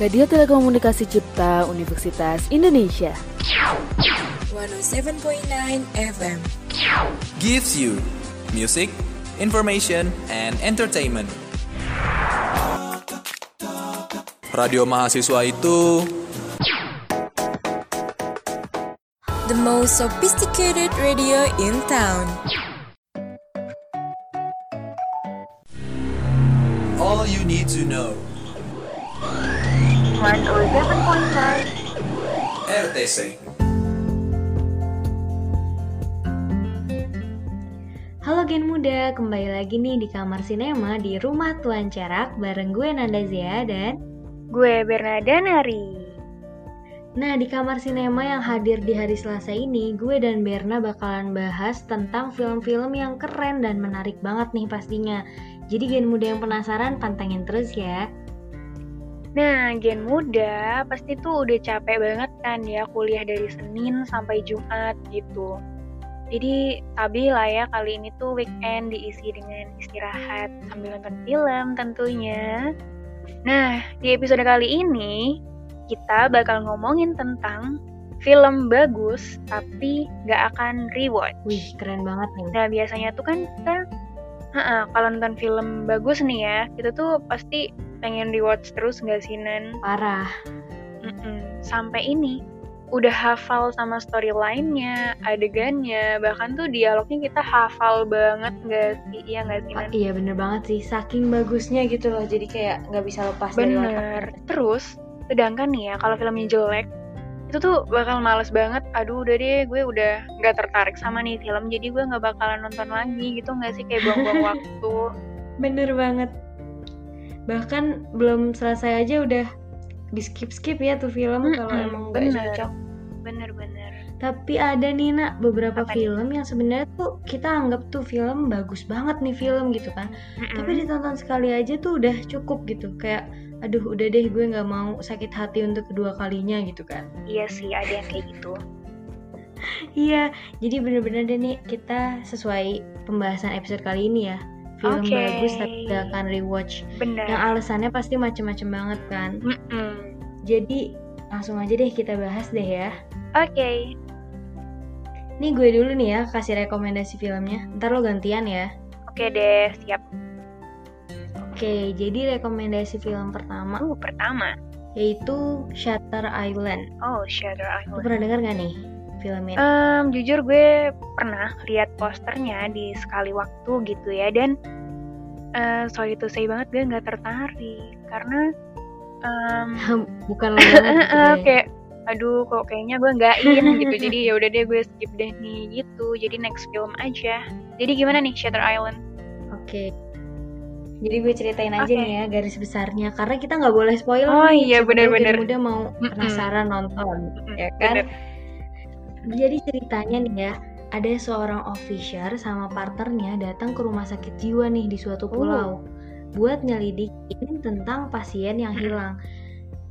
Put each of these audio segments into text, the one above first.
Radio Telekomunikasi Cipta Universitas Indonesia. 107.9 FM. gives you music, information, and entertainment. Radio mahasiswa itu The most sophisticated radio in town. all you need to know. 107.9 RTC. Halo Gen Muda, kembali lagi nih di kamar sinema di Rumah Tuan Cerak bareng gue Nanda Zia dan Gue Bernada Nari Nah di kamar sinema yang hadir di hari Selasa ini, gue dan Berna bakalan bahas tentang film-film yang keren dan menarik banget nih pastinya. Jadi Gen Muda yang penasaran pantengin terus ya. Nah Gen Muda pasti tuh udah capek banget kan ya kuliah dari Senin sampai Jumat gitu. Jadi tabi lah ya kali ini tuh weekend diisi dengan istirahat sambil nonton film tentunya. Nah di episode kali ini kita bakal ngomongin tentang film bagus tapi gak akan rewatch. Wih keren banget nih. Nah biasanya tuh kan kita kalau nonton film bagus nih ya, kita tuh pasti pengen rewatch terus nggak sih Nan? Parah. Mm-mm. Sampai ini udah hafal sama storyline-nya, adegannya, bahkan tuh dialognya kita hafal banget nggak sih? Iya nggak sih Oh, Nan? iya bener banget sih, saking bagusnya gitu loh, jadi kayak nggak bisa lepas dari otak. Bener. Terus, sedangkan nih ya kalau filmnya jelek, itu tuh bakal males banget. Aduh udah deh, gue udah nggak tertarik sama nih film, jadi gue nggak bakalan nonton lagi gitu nggak sih? Kayak buang-buang waktu. Bener banget. Bahkan belum selesai aja udah di skip skip ya tuh film kalau Mm-mm, emang nggak bener. cocok. Bener-bener. Tapi ada nih nak beberapa Apa nih? film yang sebenarnya tuh kita anggap tuh film bagus banget nih film gitu kan. Mm-mm. Tapi ditonton sekali aja tuh udah cukup gitu. Kayak aduh udah deh gue nggak mau sakit hati untuk kedua kalinya gitu kan. Iya sih, ada yang kayak gitu. Iya, jadi bener-bener deh nih kita sesuai pembahasan episode kali ini ya. Film Oke. bagus tapi gak akan rewatch. Bener. Yang alasannya pasti macem-macem banget kan. Mm-mm. Jadi langsung aja deh kita bahas deh ya. Oke. Nih gue dulu nih ya kasih rekomendasi filmnya. Ntar lo gantian ya. Oke deh, siap. Oke, jadi rekomendasi film pertama Uh, pertama. yaitu Shutter Island. Oh, Shutter Lo Island. pernah denger gak nih film ini? Em, jujur gue pernah lihat posternya di sekali waktu gitu ya dan eh sorry to say banget gue nggak tertarik karena em, Bukan lo banget gitu deh. kayak aduh kok kayaknya gue nggak in gitu jadi ya udah deh gue skip deh nih gitu jadi next film aja jadi gimana nih Shutter Island Oke. Jadi gue ceritain aja Oke. nih ya garis besarnya karena kita nggak boleh spoiler Oh nih. iya. Gen muda mau penasaran nonton, Mm-mm, ya kan? bener. Jadi ceritanya nih ya, ada seorang officer sama partnernya datang ke rumah sakit jiwa nih di suatu pulau buat nyelidikin tentang pasien yang hilang.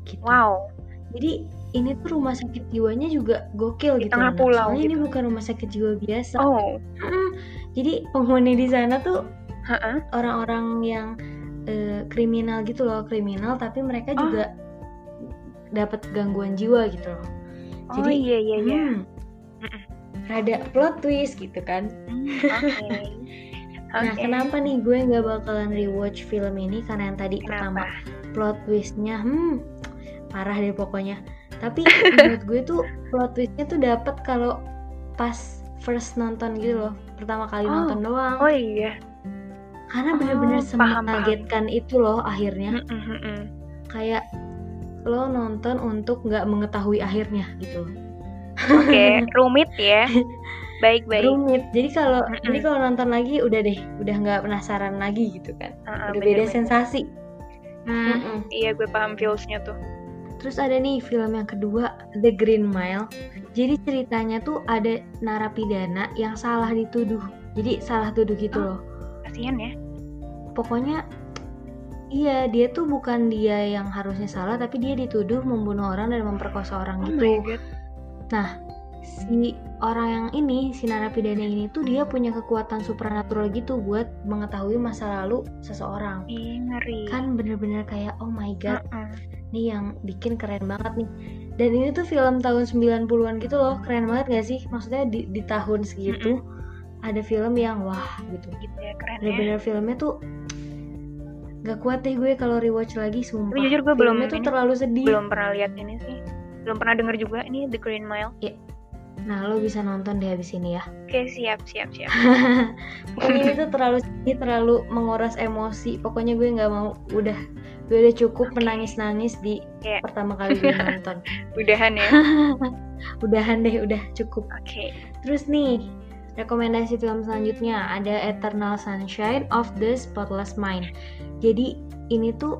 Gitu. wow Jadi ini tuh rumah sakit jiwanya juga gokil Di gitu. tengah pulau Soalnya ini gitu. bukan rumah sakit jiwa biasa. oh. Jadi penghuni di sana tuh orang-orang yang eh, kriminal gitu loh, kriminal tapi mereka Oh. juga dapat gangguan jiwa gitu loh. oh Jadi, iya iya iya Hmm, rada plot twist gitu kan. Hmm, oke Nah, kenapa nih gue nggak bakalan rewatch film ini karena yang tadi pertama Kenapa? plot twistnya, hmm, parah deh pokoknya. Tapi menurut gue tuh plot twistnya tuh dapat kalau pas first nonton gitu loh, pertama kali Oh. nonton doang. Oh iya. Karena bener-bener Oh, paham, paham. itu loh akhirnya. Mm, mm, mm. kayak lo nonton untuk nggak mengetahui akhirnya gitu Oke, rumit ya. Baik baik. rumit jadi kalau Mm-mm. jadi kalau nonton lagi udah deh udah nggak penasaran lagi gitu kan ah, udah bener, beda bener. sensasi Hmm, Mm-mm. Iya gue paham feelsnya tuh. terus ada nih film yang kedua The Green Mile jadi ceritanya tuh ada narapidana yang salah dituduh jadi salah tuduh gitu Oh. loh Kasian ya. pokoknya iya dia tuh bukan dia yang harusnya salah tapi dia dituduh membunuh orang dan memperkosa orang Oh gitu my god. Nah, si orang yang ini, si narapidana ini tuh dia punya kekuatan supernatural gitu buat mengetahui masa lalu seseorang. Ih, ngeri. Kan bener-bener kayak oh my god, Mm-mm. nih yang bikin keren banget nih. Dan ini tuh film tahun 90-an gitu loh keren banget gak sih? Maksudnya di, di tahun segitu ada film yang wah gitu. Gitu ya keren ya. Bener-bener filmnya tuh gak kuat deh gue kalau rewatch lagi sumpah. Tapi jujur gue belum filmnya tuh ini, terlalu sedih. belum pernah lihat ini sih belum pernah denger juga ini The Green Mile. Nah lo bisa nonton deh habis ini ya. Oke siap siap siap. Pokoknya ini tuh terlalu sedih terlalu menguras emosi. Pokoknya gue nggak mau udah gue udah cukup menangis nangis di Iya. pertama kali gue nonton. Udahan ya. Udahan deh udah cukup. Oke. Terus nih rekomendasi film selanjutnya ada Eternal Sunshine of the Spotless Mind. Jadi ini tuh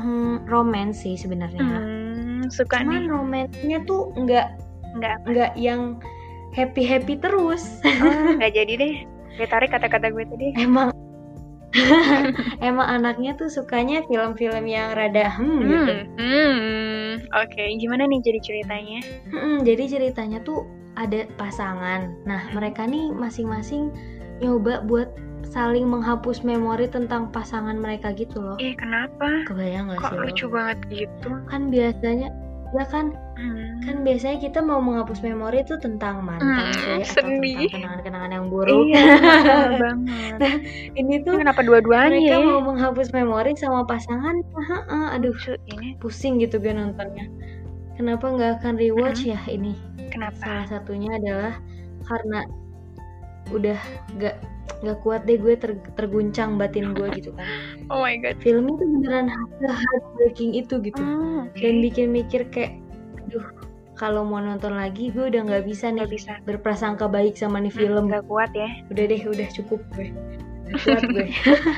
hmm, romance sih sebenarnya. Hmm, suka cuman nih. romansnya tuh nggak nggak nggak yang happy happy terus. Oh, nggak jadi deh. Gue tarik kata-kata gue tadi. Emang emang anaknya tuh sukanya film-film yang rada hmm, gitu. hmm, hmm. oke gimana nih jadi ceritanya? Mm-mm, jadi ceritanya tuh ada pasangan. Nah, mereka nih masing-masing nyoba buat saling menghapus memori tentang pasangan mereka gitu loh. eh kenapa Kebayang gak kok sih lo? lucu banget gitu Kan biasanya ya kan hmm. kan biasanya kita mau menghapus memori itu tentang mantan Hmm, atau sedih. tentang kenangan-kenangan yang buruk. iya banget Ini Ini tuh kenapa dua-duanya mereka ya mau menghapus memori sama pasangan. Heeh, aduh, lucu ini pusing gitu gue nontonnya. Kenapa nggak akan rewatch Hmm. ya ini? kenapa salah satunya adalah karena udah gak gak kuat deh gue ter- terguncang batin gue gitu kan. Oh my god. Filmnya tuh beneran heartbreaking itu gitu. Oh, oke. dan bikin mikir kayak aduh kalau mau nonton lagi gue udah nggak bisa nih nggak bisa. berprasangka baik sama nih film. nggak kuat ya. Udah deh udah cukup gue. Gak kuat gue.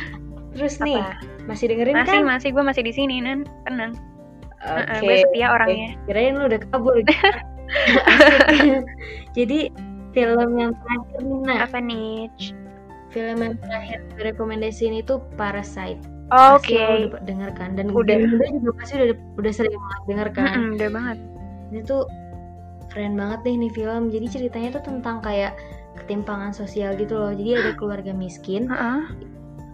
Terus nih apa? masih dengerin masih kan? masih gue masih di sini nan tenang. Oke Heeh, gue setia orangnya. Kirain lu udah kabur. Asik. jadi film yang terakhir nih apa nih film yang terakhir gue rekomendasiin itu Parasite. oke lo udah denger kan dan Udah. udah juga pasti udah udah sering banget denger kan. Mm-mm, udah banget Ini tuh keren banget deh nih film. Jadi ceritanya tuh tentang kayak ketimpangan sosial gitu loh. Jadi ada keluarga miskin. Heeh.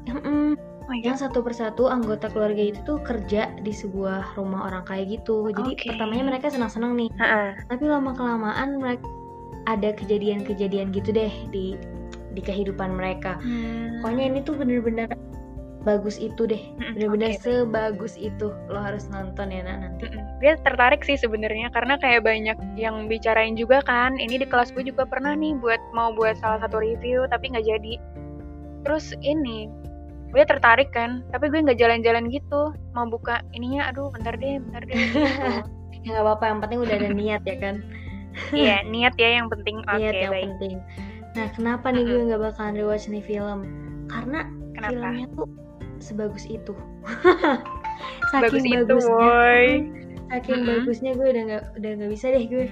Mm-mm. oh my yang god satu persatu anggota keluarga itu tuh kerja di sebuah rumah orang kaya gitu. Jadi Oke. pertamanya mereka senang-senang nih. Heeh. Tapi lama kelamaan mereka ada kejadian-kejadian gitu deh di di kehidupan mereka. Hmm. Pokoknya ini tuh bener-bener bagus itu deh. Mm-mm, Bener-bener oke, baik. sebagus itu. Lo harus nonton ya Nak, nanti. Mm-mm. Gue tertarik sih sebenarnya karena kayak banyak yang bicarain juga kan. Ini di kelas gue juga pernah nih buat mau buat salah satu review tapi nggak jadi. Terus ini gue tertarik kan, tapi gue nggak jalan-jalan gitu. Mau buka ininya, aduh bentar deh, bentar deh. Gitu. Ya nggak apa-apa, yang penting udah ada niat ya kan. Iya niat ya yang penting. Niat yang baik. penting. Nah, kenapa nih gue nggak bakalan rewatch nih film? Karena Kenapa? filmnya tuh sebagus itu. Bagus itu, bagusnya. woi. Saking Mm-mm. bagusnya gue udah nggak udah nggak bisa deh gue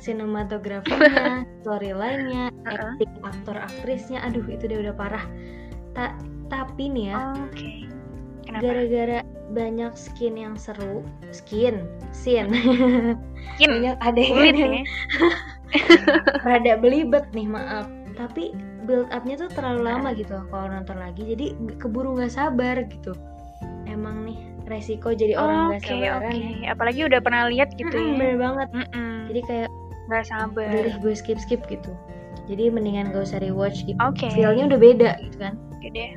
sinematografinya, storyline-nya, Uh-uh. acting aktor aktrisnya, aduh itu udah udah parah. Ta- tapi nih ya. Kenapa? gara-gara banyak skin yang seru, skin, scene, Mungkin banyak adegan ya. rada belibet nih maaf. Tapi build up-nya tuh terlalu lama gitu kalau nonton lagi, jadi keburu nggak sabar gitu. Emang nih resiko jadi orang nggak Oke sabaran. oke. Apalagi udah pernah lihat gitu Mm-mm, ya. bener banget. Mm-mm. Jadi kayak Nggak sabar. udah gue skip skip gitu. Jadi mendingan gak usah rewatch gitu. Oke. Feelnya udah beda gitu kan. Oke deh.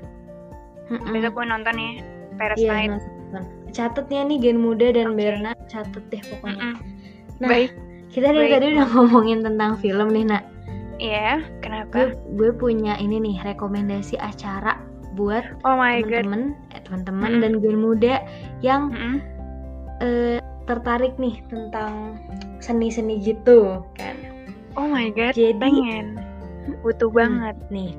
Mm-mm. Besok gue nonton ya. Parasite. nonton. Catetnya nih Gen Muda dan Oke. Berna catet deh pokoknya. Mm-mm. Nah, Baik. kita dari baik. tadi udah ngomongin tentang film nih, Nak. Iya. Gue Kenapa? gue punya ini nih rekomendasi acara buat Oh temen-temen, eh, teman-teman Mm-mm. dan Gen Muda yang Mm-mm. eh, tertarik nih tentang seni-seni gitu kan. Oh my god. Jadi- pengen. Butuh banget. Nih,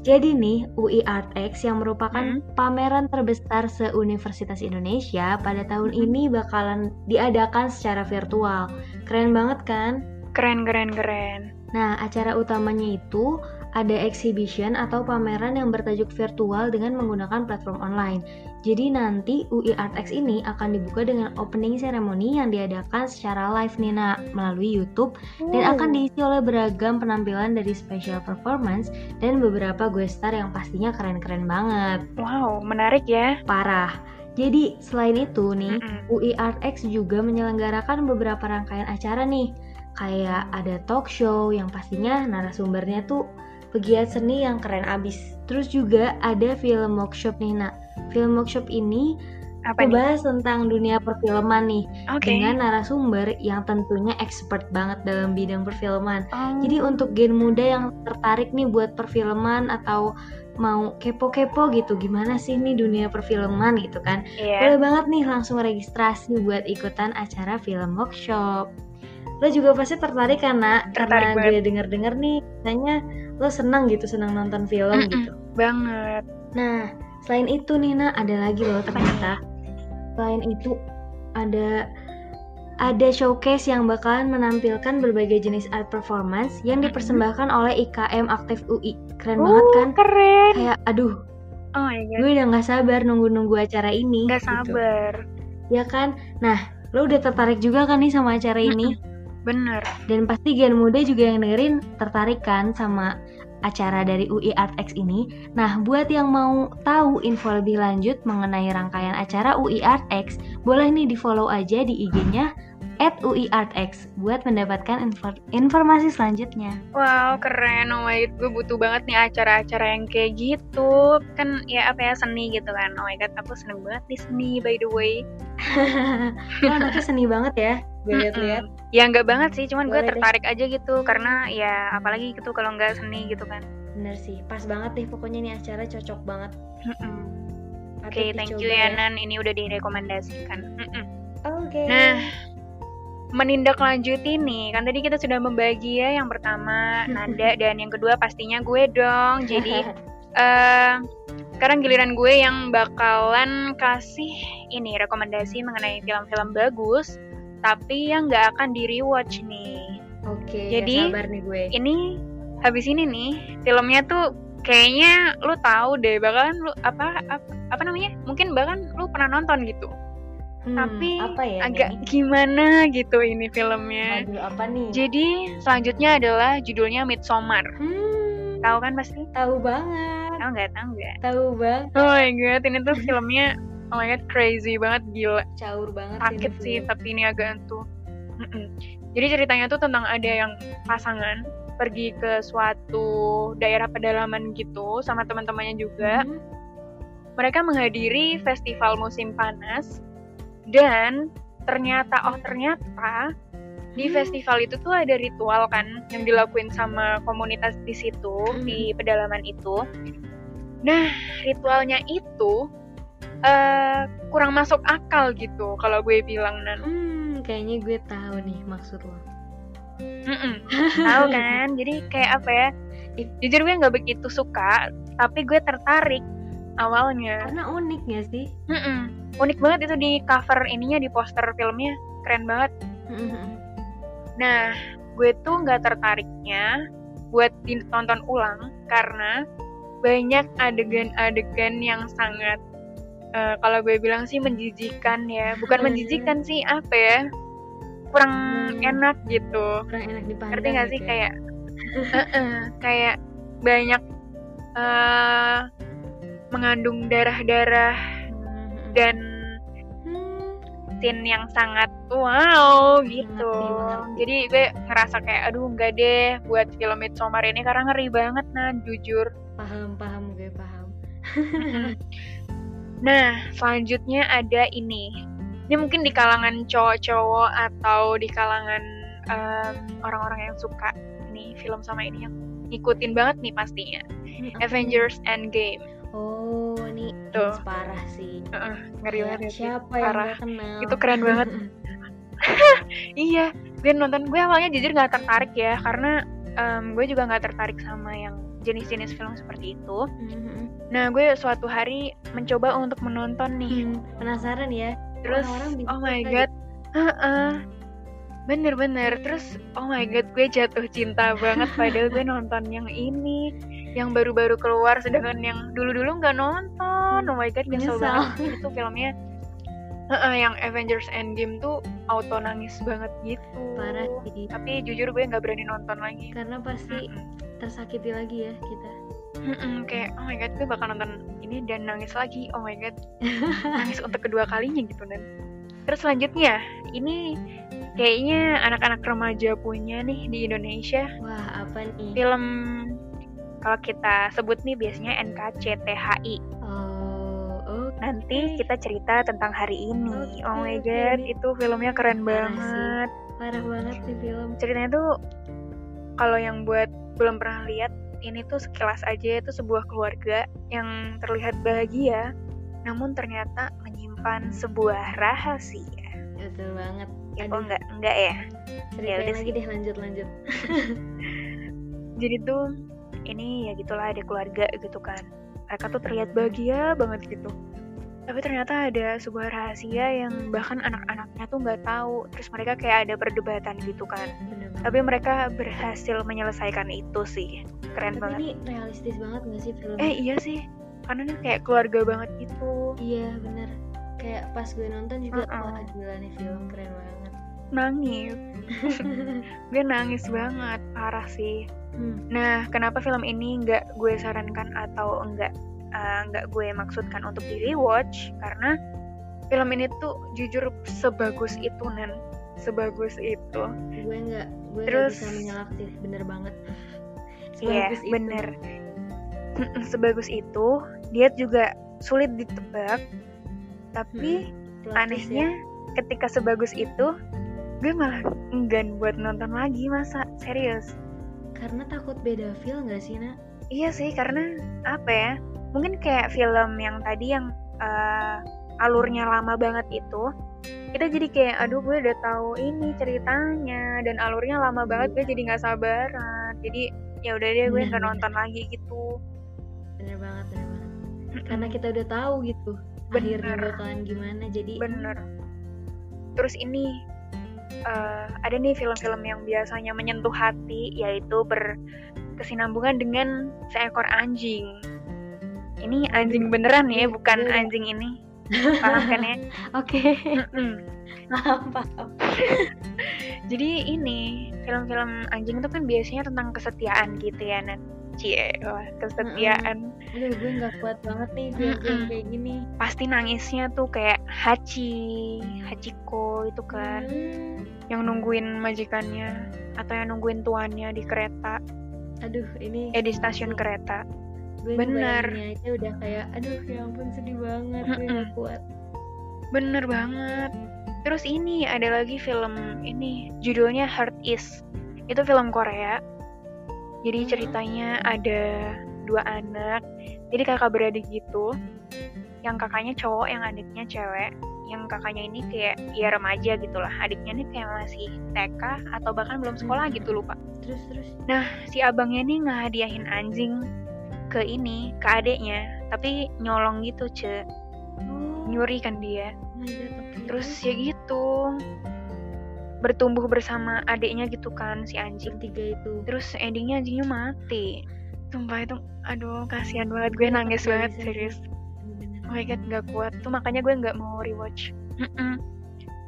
jadi nih UI ArtX yang merupakan Hmm. pameran terbesar se-Universitas Indonesia pada tahun Hmm. ini bakalan diadakan secara virtual. Keren banget kan? Keren keren keren. Nah, acara utamanya itu ada exhibition atau pameran yang bertajuk virtual dengan menggunakan platform online. Jadi nanti UI ArtX ini akan dibuka dengan opening ceremony yang diadakan secara live nih Nak, melalui YouTube dan akan diisi oleh beragam penampilan dari special performance dan beberapa guest star yang pastinya keren-keren banget. Wow, menarik ya. Parah. Jadi selain itu nih. UI ArtX juga menyelenggarakan beberapa rangkaian acara nih. Kayak ada talk show yang pastinya narasumbernya tuh pegiat seni yang keren abis. Terus juga ada film workshop nih, Nak. Film workshop ini Apa membahas tentang dunia perfilman nih Oke. dengan narasumber yang tentunya expert banget dalam bidang perfilman. Oh. Jadi untuk gen muda yang tertarik nih buat perfilman atau mau kepo-kepo gitu, gimana sih nih dunia perfilman gitu kan? Iya. Boleh banget nih langsung registrasi buat ikutan acara film workshop. Lo juga pasti tertarik kan, Nak? Tertarik Karena gue denger-denger nih, katanya lo senang gitu, senang nonton film Mm-mm. gitu. Banget. Nah, selain itu nih, Nak, ada lagi loh ternyata. Selain itu, ada ada showcase yang bakalan menampilkan berbagai jenis art performance yang dipersembahkan oleh IKM Aktif UI. Keren Uh, banget kan? Keren. Kayak, aduh, Oh my god. gue udah nggak sabar nunggu-nunggu acara ini. Gak gitu. sabar. Ya kan? Nah, lo udah tertarik juga kan nih sama acara ini? Bener. Dan pasti gen muda juga yang dengerin tertarik kan sama acara dari UI ArtX ini. Nah, buat yang mau tahu info lebih lanjut mengenai rangkaian acara UI ArtX, boleh nih di follow aja di IG-nya at UI ArtX buat mendapatkan infor- informasi selanjutnya. Wow, keren. Oh my god, gue butuh banget nih acara-acara yang kayak gitu. Kan ya apa ya seni gitu kan. Oh my god, aku seneng banget di seni by the way. Lo anaknya seni banget ya, gue liat-liat. Mm-mm. Ya nggak banget sih, cuman gue deh. tertarik aja gitu karena ya apalagi gitu kalau nggak seni gitu kan. Bener sih, pas banget nih pokoknya nih acara cocok banget. Oke, thank you dicoba ya Nan. Ini udah direkomendasikan. Mm-mm. Oke. Nah, menindaklanjuti nih, kan tadi kita sudah membagi ya yang pertama Nanda dan yang kedua pastinya gue dong. Jadi eh sekarang giliran gue yang bakalan kasih ini rekomendasi mengenai film-film bagus, tapi yang nggak akan di rewatch nih. Oke, Jadi, gak sabar nih gue. Ini habis ini nih filmnya tuh kayaknya lu tahu deh bakalan lu apa apa, apa namanya? Mungkin bahkan lu pernah nonton gitu. Hmm, tapi apa ya Agak nih? gimana gitu ini filmnya. Aduh, apa nih? Jadi selanjutnya adalah judulnya Midsommar. Hmm, Tahu kan pasti? tahu banget. Tahu nggak? Tahu nggak? Tahu banget. Oh my god, ini tuh filmnya oh my god crazy banget gila. Caur banget Sakit ini sih, film. tapi ini agak tuh. Jadi ceritanya tuh tentang ada yang pasangan pergi ke suatu daerah pedalaman gitu sama teman-temannya juga. Hmm, Mereka menghadiri festival musim panas dan ternyata oh ternyata di Hmm. festival itu tuh ada ritual kan yang dilakuin sama komunitas di situ Hmm. di pedalaman itu. Nah ritualnya itu eh kurang masuk akal gitu kalau gue bilang nan. Hmm, kayaknya gue tahu nih maksud lo. Mm-mm. Tahu kan? Jadi kayak apa ya? Jujur gue nggak begitu suka, tapi gue tertarik awalnya. Karena unik gak sih? Mm-mm. Unik banget itu di cover ininya di poster filmnya, keren banget. Hmm, Nah, gue tuh nggak tertariknya buat ditonton ulang karena banyak adegan-adegan yang sangat eh, kalau gue bilang sih menjijikan ya, bukan Hmm. menjijikan sih apa ya, kurang Hmm. enak gitu. Kurang enak dipandang. Ngerti nggak gitu sih ya. kayak Heeh, kayak banyak eh mengandung darah-darah Hmm, dan hmm. scene yang sangat wow Mengerti, gitu. Jadi gue ngerasa kayak aduh enggak deh buat film Midsommar ini karena ngeri banget nah jujur. Paham, paham gue paham. Nah, selanjutnya ada ini. Ini mungkin di kalangan cowok-cowok atau di kalangan em, orang-orang yang suka ini film sama ini yang ngikutin banget nih pastinya. Hmm, nih? Avengers Endgame. Hits parah sih. Heeh, ngeri banget sih. Siapa yang parah. kenal? Itu keren banget. Iya, gue nonton gue awalnya jujur nggak tertarik ya karena em, gue juga nggak tertarik sama yang jenis-jenis film seperti itu. Hmm, Nah, gue suatu hari mencoba untuk menonton nih. hmm. Penasaran ya? Terus, Orang-orang bilang oh my god, Heeh. bener-bener. Terus, oh my god, gue jatuh cinta banget padahal gue nonton yang ini, yang baru-baru keluar, sedangkan yang dulu-dulu nggak nonton. Oh my god, nyesel banget itu filmnya. Heeh, yang Avengers Endgame tuh auto nangis banget gitu. Parah sih. Tapi jujur gue nggak berani nonton lagi. Karena pasti Mm-mm. tersakiti lagi ya kita. Mm-mm, kayak oh my god gue bakal nonton ini dan nangis lagi oh my god nangis untuk kedua kalinya gitu dan terus selanjutnya ini kayaknya anak-anak remaja punya nih di Indonesia Wah, apa nih? film kalau kita sebut nih biasanya NKCTHI Oh, oke. nanti kita cerita tentang hari ini Oke, oh my god itu filmnya keren Parah banget Parah banget nih film. ceritanya tuh kalau yang buat belum pernah lihat ini tuh sekilas aja itu sebuah keluarga yang terlihat bahagia namun ternyata menyimpan sebuah rahasia Betul banget. ya kok enggak enggak ya ceritain udah lagi sih. deh lanjut lanjut. jadi tuh ini ya gitulah ada keluarga gitu kan. Mereka tuh terlihat bahagia banget gitu. Tapi ternyata ada sebuah rahasia yang bahkan anak-anaknya tuh nggak tahu. Terus mereka kayak ada perdebatan gitu kan. Tapi mereka berhasil menyelesaikan itu sih. Keren Tapi banget. ini realistis banget gak sih filmnya? eh iya sih. Karena ini kayak keluarga banget gitu. Iya bener. Kayak pas gue nonton juga, Uh-uh. wah gila nih film keren banget. Nangis. Gue nangis banget parah sih. Hmm. nah kenapa film ini nggak gue sarankan atau enggak uh, nggak gue maksudkan untuk di rewatch karena film ini tuh jujur sebagus itu nan sebagus itu. Gue nggak, gue Terus- bisa menyalak sih, bener banget. Iya Sebagus itu. bener. Sebagus itu dia juga sulit ditebak. Tapi twist anehnya ketika sebagus itu gue malah enggan buat nonton lagi masa serius. Karena takut beda feel gak sih, Nak? iya sih karena apa ya mungkin kayak film yang tadi yang eh, alurnya lama banget itu kita jadi kayak aduh gue udah tahu ini ceritanya dan alurnya lama banget gue jadi nggak sabaran jadi ya udah deh gue nggak nonton lagi gitu Bener banget, bener banget. Karena kita udah tahu gitu. Bener. Akhirnya bakalan gimana, jadi bener terus ini eh, ada nih film-film yang biasanya menyentuh hati yaitu berkesinambungan dengan seekor anjing ini anjing beneran ya bukan iya. anjing ini paham kan ya Oke, Mm-mm. paham, paham. jadi ini film-film anjing itu kan biasanya tentang kesetiaan gitu ya Nat Cie, wah kesetiaan Aduh, gue nggak kuat banget nih Mm-mm. kayak gini. pasti nangisnya tuh kayak Hachi Hachiko itu kan Hmm. Yang nungguin majikannya atau yang nungguin tuannya di kereta. Aduh, ini eh di stasiun kereta. gue bener. aja udah kayak, aduh ya ampun sedih banget, Mm-mm. nggak kuat. bener banget. Terus ini ada lagi film ini judulnya Heart Is. Itu film Korea. Jadi ceritanya ada dua anak. Jadi kakak beradik gitu yang kakaknya cowok yang adiknya cewek yang kakaknya ini kayak ya remaja gitulah adiknya ini kayak masih TK atau bahkan belum sekolah gitu lupa Terus terus. si abangnya nih ngehadiahin anjing ke ini ke adeknya tapi nyolong gitu ce. Oh, nyuri kan dia. Terus ya gitu. Bertumbuh bersama adiknya gitu kan si anjing. Bertiga itu. terus endingnya anjingnya mati. Sumpah itu aduh kasihan banget. Gue nangis banget serius my god nggak kuat tuh makanya gue nggak mau rewatch Mm-mm.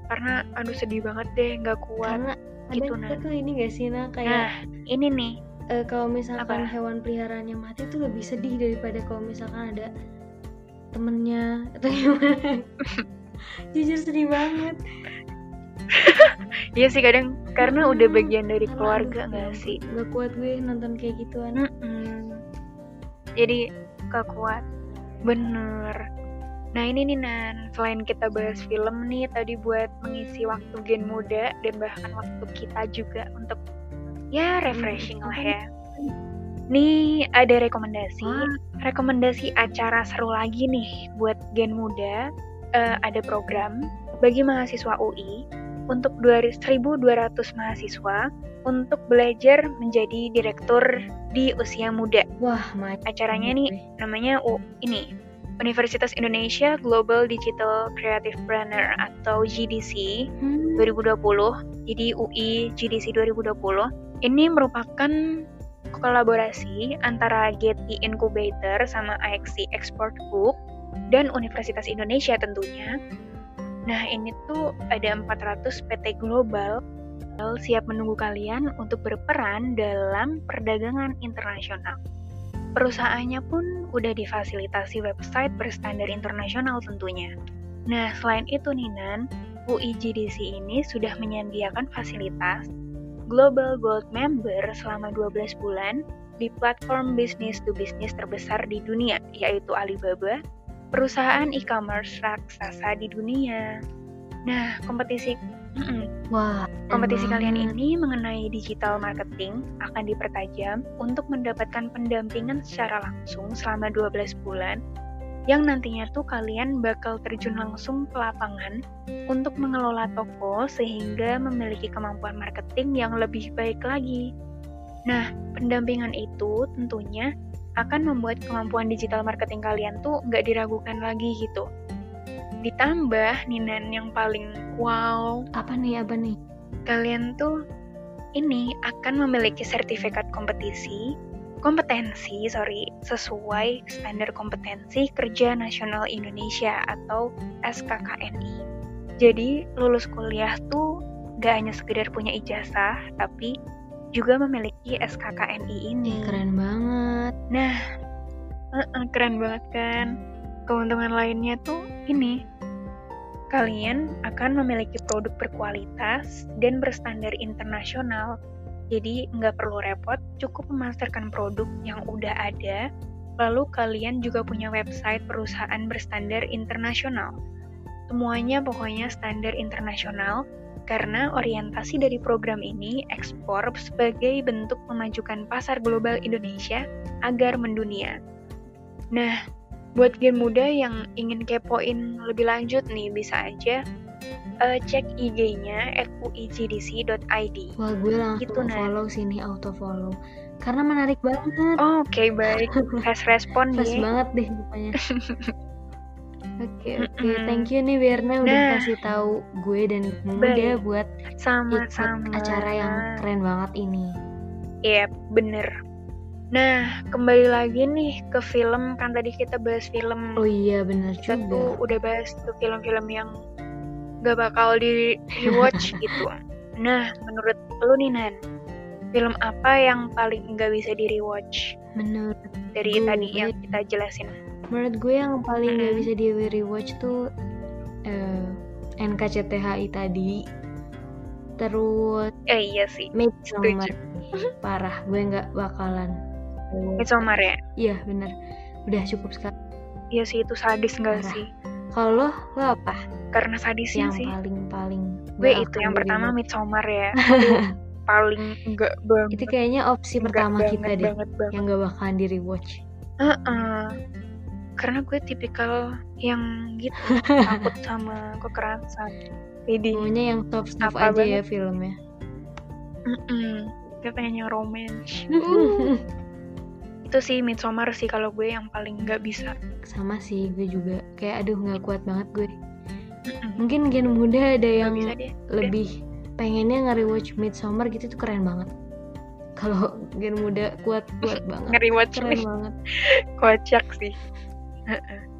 karena aduh sedih banget deh nggak kuat Karena gitu, ada Nan. tuh ini gak sih, Nah, kayak nah ini nih eh, kalau misalkan Apa? hewan peliharaannya mati tuh lebih sedih daripada kalau misalkan ada temennya atau gimana jujur sedih banget iya sih kadang karena udah Hmm, bagian dari keluarga nggak sih nggak kuat gue nonton kayak gituan Mm-mm. Jadi gak kuat. Bener. Nah ini nih Nan, selain kita bahas film nih tadi buat mengisi waktu gen muda dan bahkan waktu kita juga untuk ya refreshing lah ya. Nih ada rekomendasi, Wah. rekomendasi acara seru lagi nih buat gen muda. Eh, ada program bagi mahasiswa UI untuk 200 1.200 mahasiswa untuk belajar menjadi direktur di usia muda. wah my Acaranya nih namanya U ini Universitas Indonesia Global Digital Creative Planner atau GDC Hmm, 2020. Jadi UI GDC 2020 ini merupakan kolaborasi antara Getty Incubator sama AXI Export Group dan Universitas Indonesia tentunya. Nah, ini tuh ada 400 PT global siap menunggu kalian untuk berperan dalam perdagangan internasional. perusahaannya pun udah difasilitasi website berstandar internasional tentunya. Nah, selain itu nih Nan, UIGDC ini sudah menyediakan fasilitas Global Gold Member selama 12 bulan di platform bisnis to bisnis terbesar di dunia, yaitu Alibaba, perusahaan e-commerce raksasa di dunia. Nah, kompetisi mm-mm. Wah, kompetisi keren kalian ini mengenai digital marketing akan dipertajam untuk mendapatkan pendampingan secara langsung selama 12 bulan yang nantinya tuh kalian bakal terjun langsung ke lapangan untuk mengelola toko sehingga memiliki kemampuan marketing yang lebih baik lagi. Nah, pendampingan itu tentunya akan membuat kemampuan digital marketing kalian tuh nggak diragukan lagi gitu. Ditambah, Ninan yang paling wow, Apa nih, apa nih? kalian tuh ini akan memiliki sertifikat kompetisi, kompetensi, sorry, sesuai standar kompetensi kerja nasional Indonesia atau SKKNI. Jadi, lulus kuliah tuh gak hanya sekedar punya ijazah, tapi juga memiliki SKKNI ini. Keren banget. Nah, eh-eh, keren banget kan? Keuntungan lainnya tuh ini, kalian akan memiliki produk berkualitas dan berstandar internasional. Jadi nggak perlu repot, cukup memasarkan produk yang udah ada. Lalu kalian juga punya website perusahaan berstandar internasional. Semuanya pokoknya standar internasional karena orientasi dari program ini ekspor sebagai bentuk memajukan pasar global Indonesia agar mendunia. Nah, buat gen muda yang ingin kepoin lebih lanjut nih, bisa aja eh, cek IG-nya at uigdc.id. Wah, gue langsung Gitu, follow sini, auto follow. Karena menarik banget. Oh, Oke, baik. Fast respon ya. banget deh pokoknya. Oke oke, Mm-mm. thank you nih Berna udah Nah. kasih tahu gue dan muda buat ikut Sama-sama. acara yang keren banget ini. Iya, bener. Nah, kembali lagi nih ke film. Kan tadi kita bahas film. Oh iya kita juga. tuh udah bahas tuh film-film yang gak bakal di rewatch gitu. Nah, menurut lu nih Nan, film apa yang paling nggak bisa di rewatch Menurut dari Gue- tadi yang kita jelasin? menurut gue yang paling nggak Mm-mm. bisa di rewatch tuh eh, NKCTHI tadi. Terus Eh iya sih, Midsommar. Parah, gue nggak bakalan. Rewatch. Midsommar ya. Iya bener. Udah cukup sekali. Iya sih itu sadis Parah. sih? Kalau lo, lo apa? Karena sadisnya yang sih. paling paling Gue itu yang pertama rewatch? Midsommar ya. Paling enggak banget. itu kayaknya opsi Nggak pertama banget, kita deh banget, banget. yang gak bakalan di rewatch Heeh. Karena gue tipikal yang gitu takut sama kekerasan. Jadi, maunya yang top stuff aja ya banget? filmnya mm gue pengen yang romance. itu sih Midsommar sih kalau gue yang paling nggak bisa. sama sih gue juga kayak aduh nggak kuat banget gue mungkin gen muda ada Nggak yang bisa lebih pengennya nge-rewatch Midsommar gitu tuh keren banget kalau gen muda kuat kuat banget Nge-rewatch keren nih. banget Kocak sih.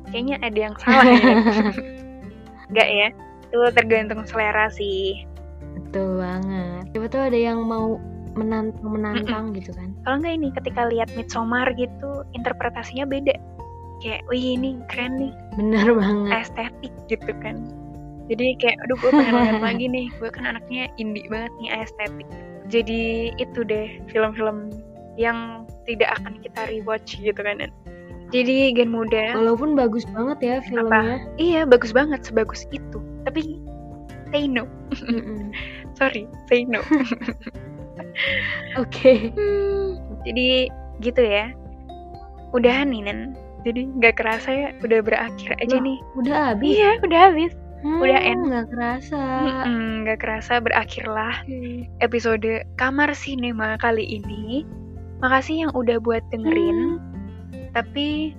Kayaknya ada yang salah ya. Enggak ya? Itu tergantung selera sih. betul banget siapa tuh ada yang mau menantang menantang gitu kan Kalau nggak ini ketika lihat Midsommar gitu, interpretasinya beda. Kayak, wih ini keren nih, bener banget estetik gitu kan. Jadi kayak, aduh gue pengen lihat lagi nih, gue kan anaknya indie banget nih estetik. Jadi itu deh film-film yang tidak akan kita rewatch gitu kan. Jadi gen muda, walaupun bagus banget ya filmnya iya bagus banget sebagus itu. Tapi say no, sorry, say no. oke Hmm, jadi gitu ya. Udahan nih Nen. Jadi nggak kerasa ya udah berakhir aja Loh, nih. udah habis Iya udah habis. Hmm, udah end. nggak kerasa Nggak kerasa berakhirlah episode Kamar Sinema kali ini. Makasih yang udah buat dengerin. Tapi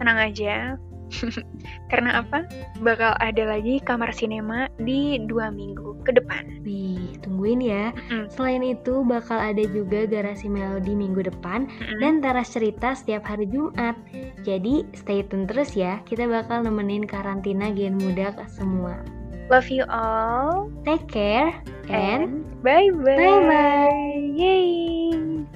tenang aja. Karena apa? Bakal ada lagi Kamar Sinema di dua minggu ke depan. Wih, tungguin ya. Mm-mm, Selain itu, bakal ada juga garasi melodi minggu depan mm-mm. dan teras cerita setiap hari Jumat. Jadi, stay tune terus ya. Kita bakal nemenin karantina gen muda ke semua. Love you all. Take care and And bye bye. Bye-bye. Yay.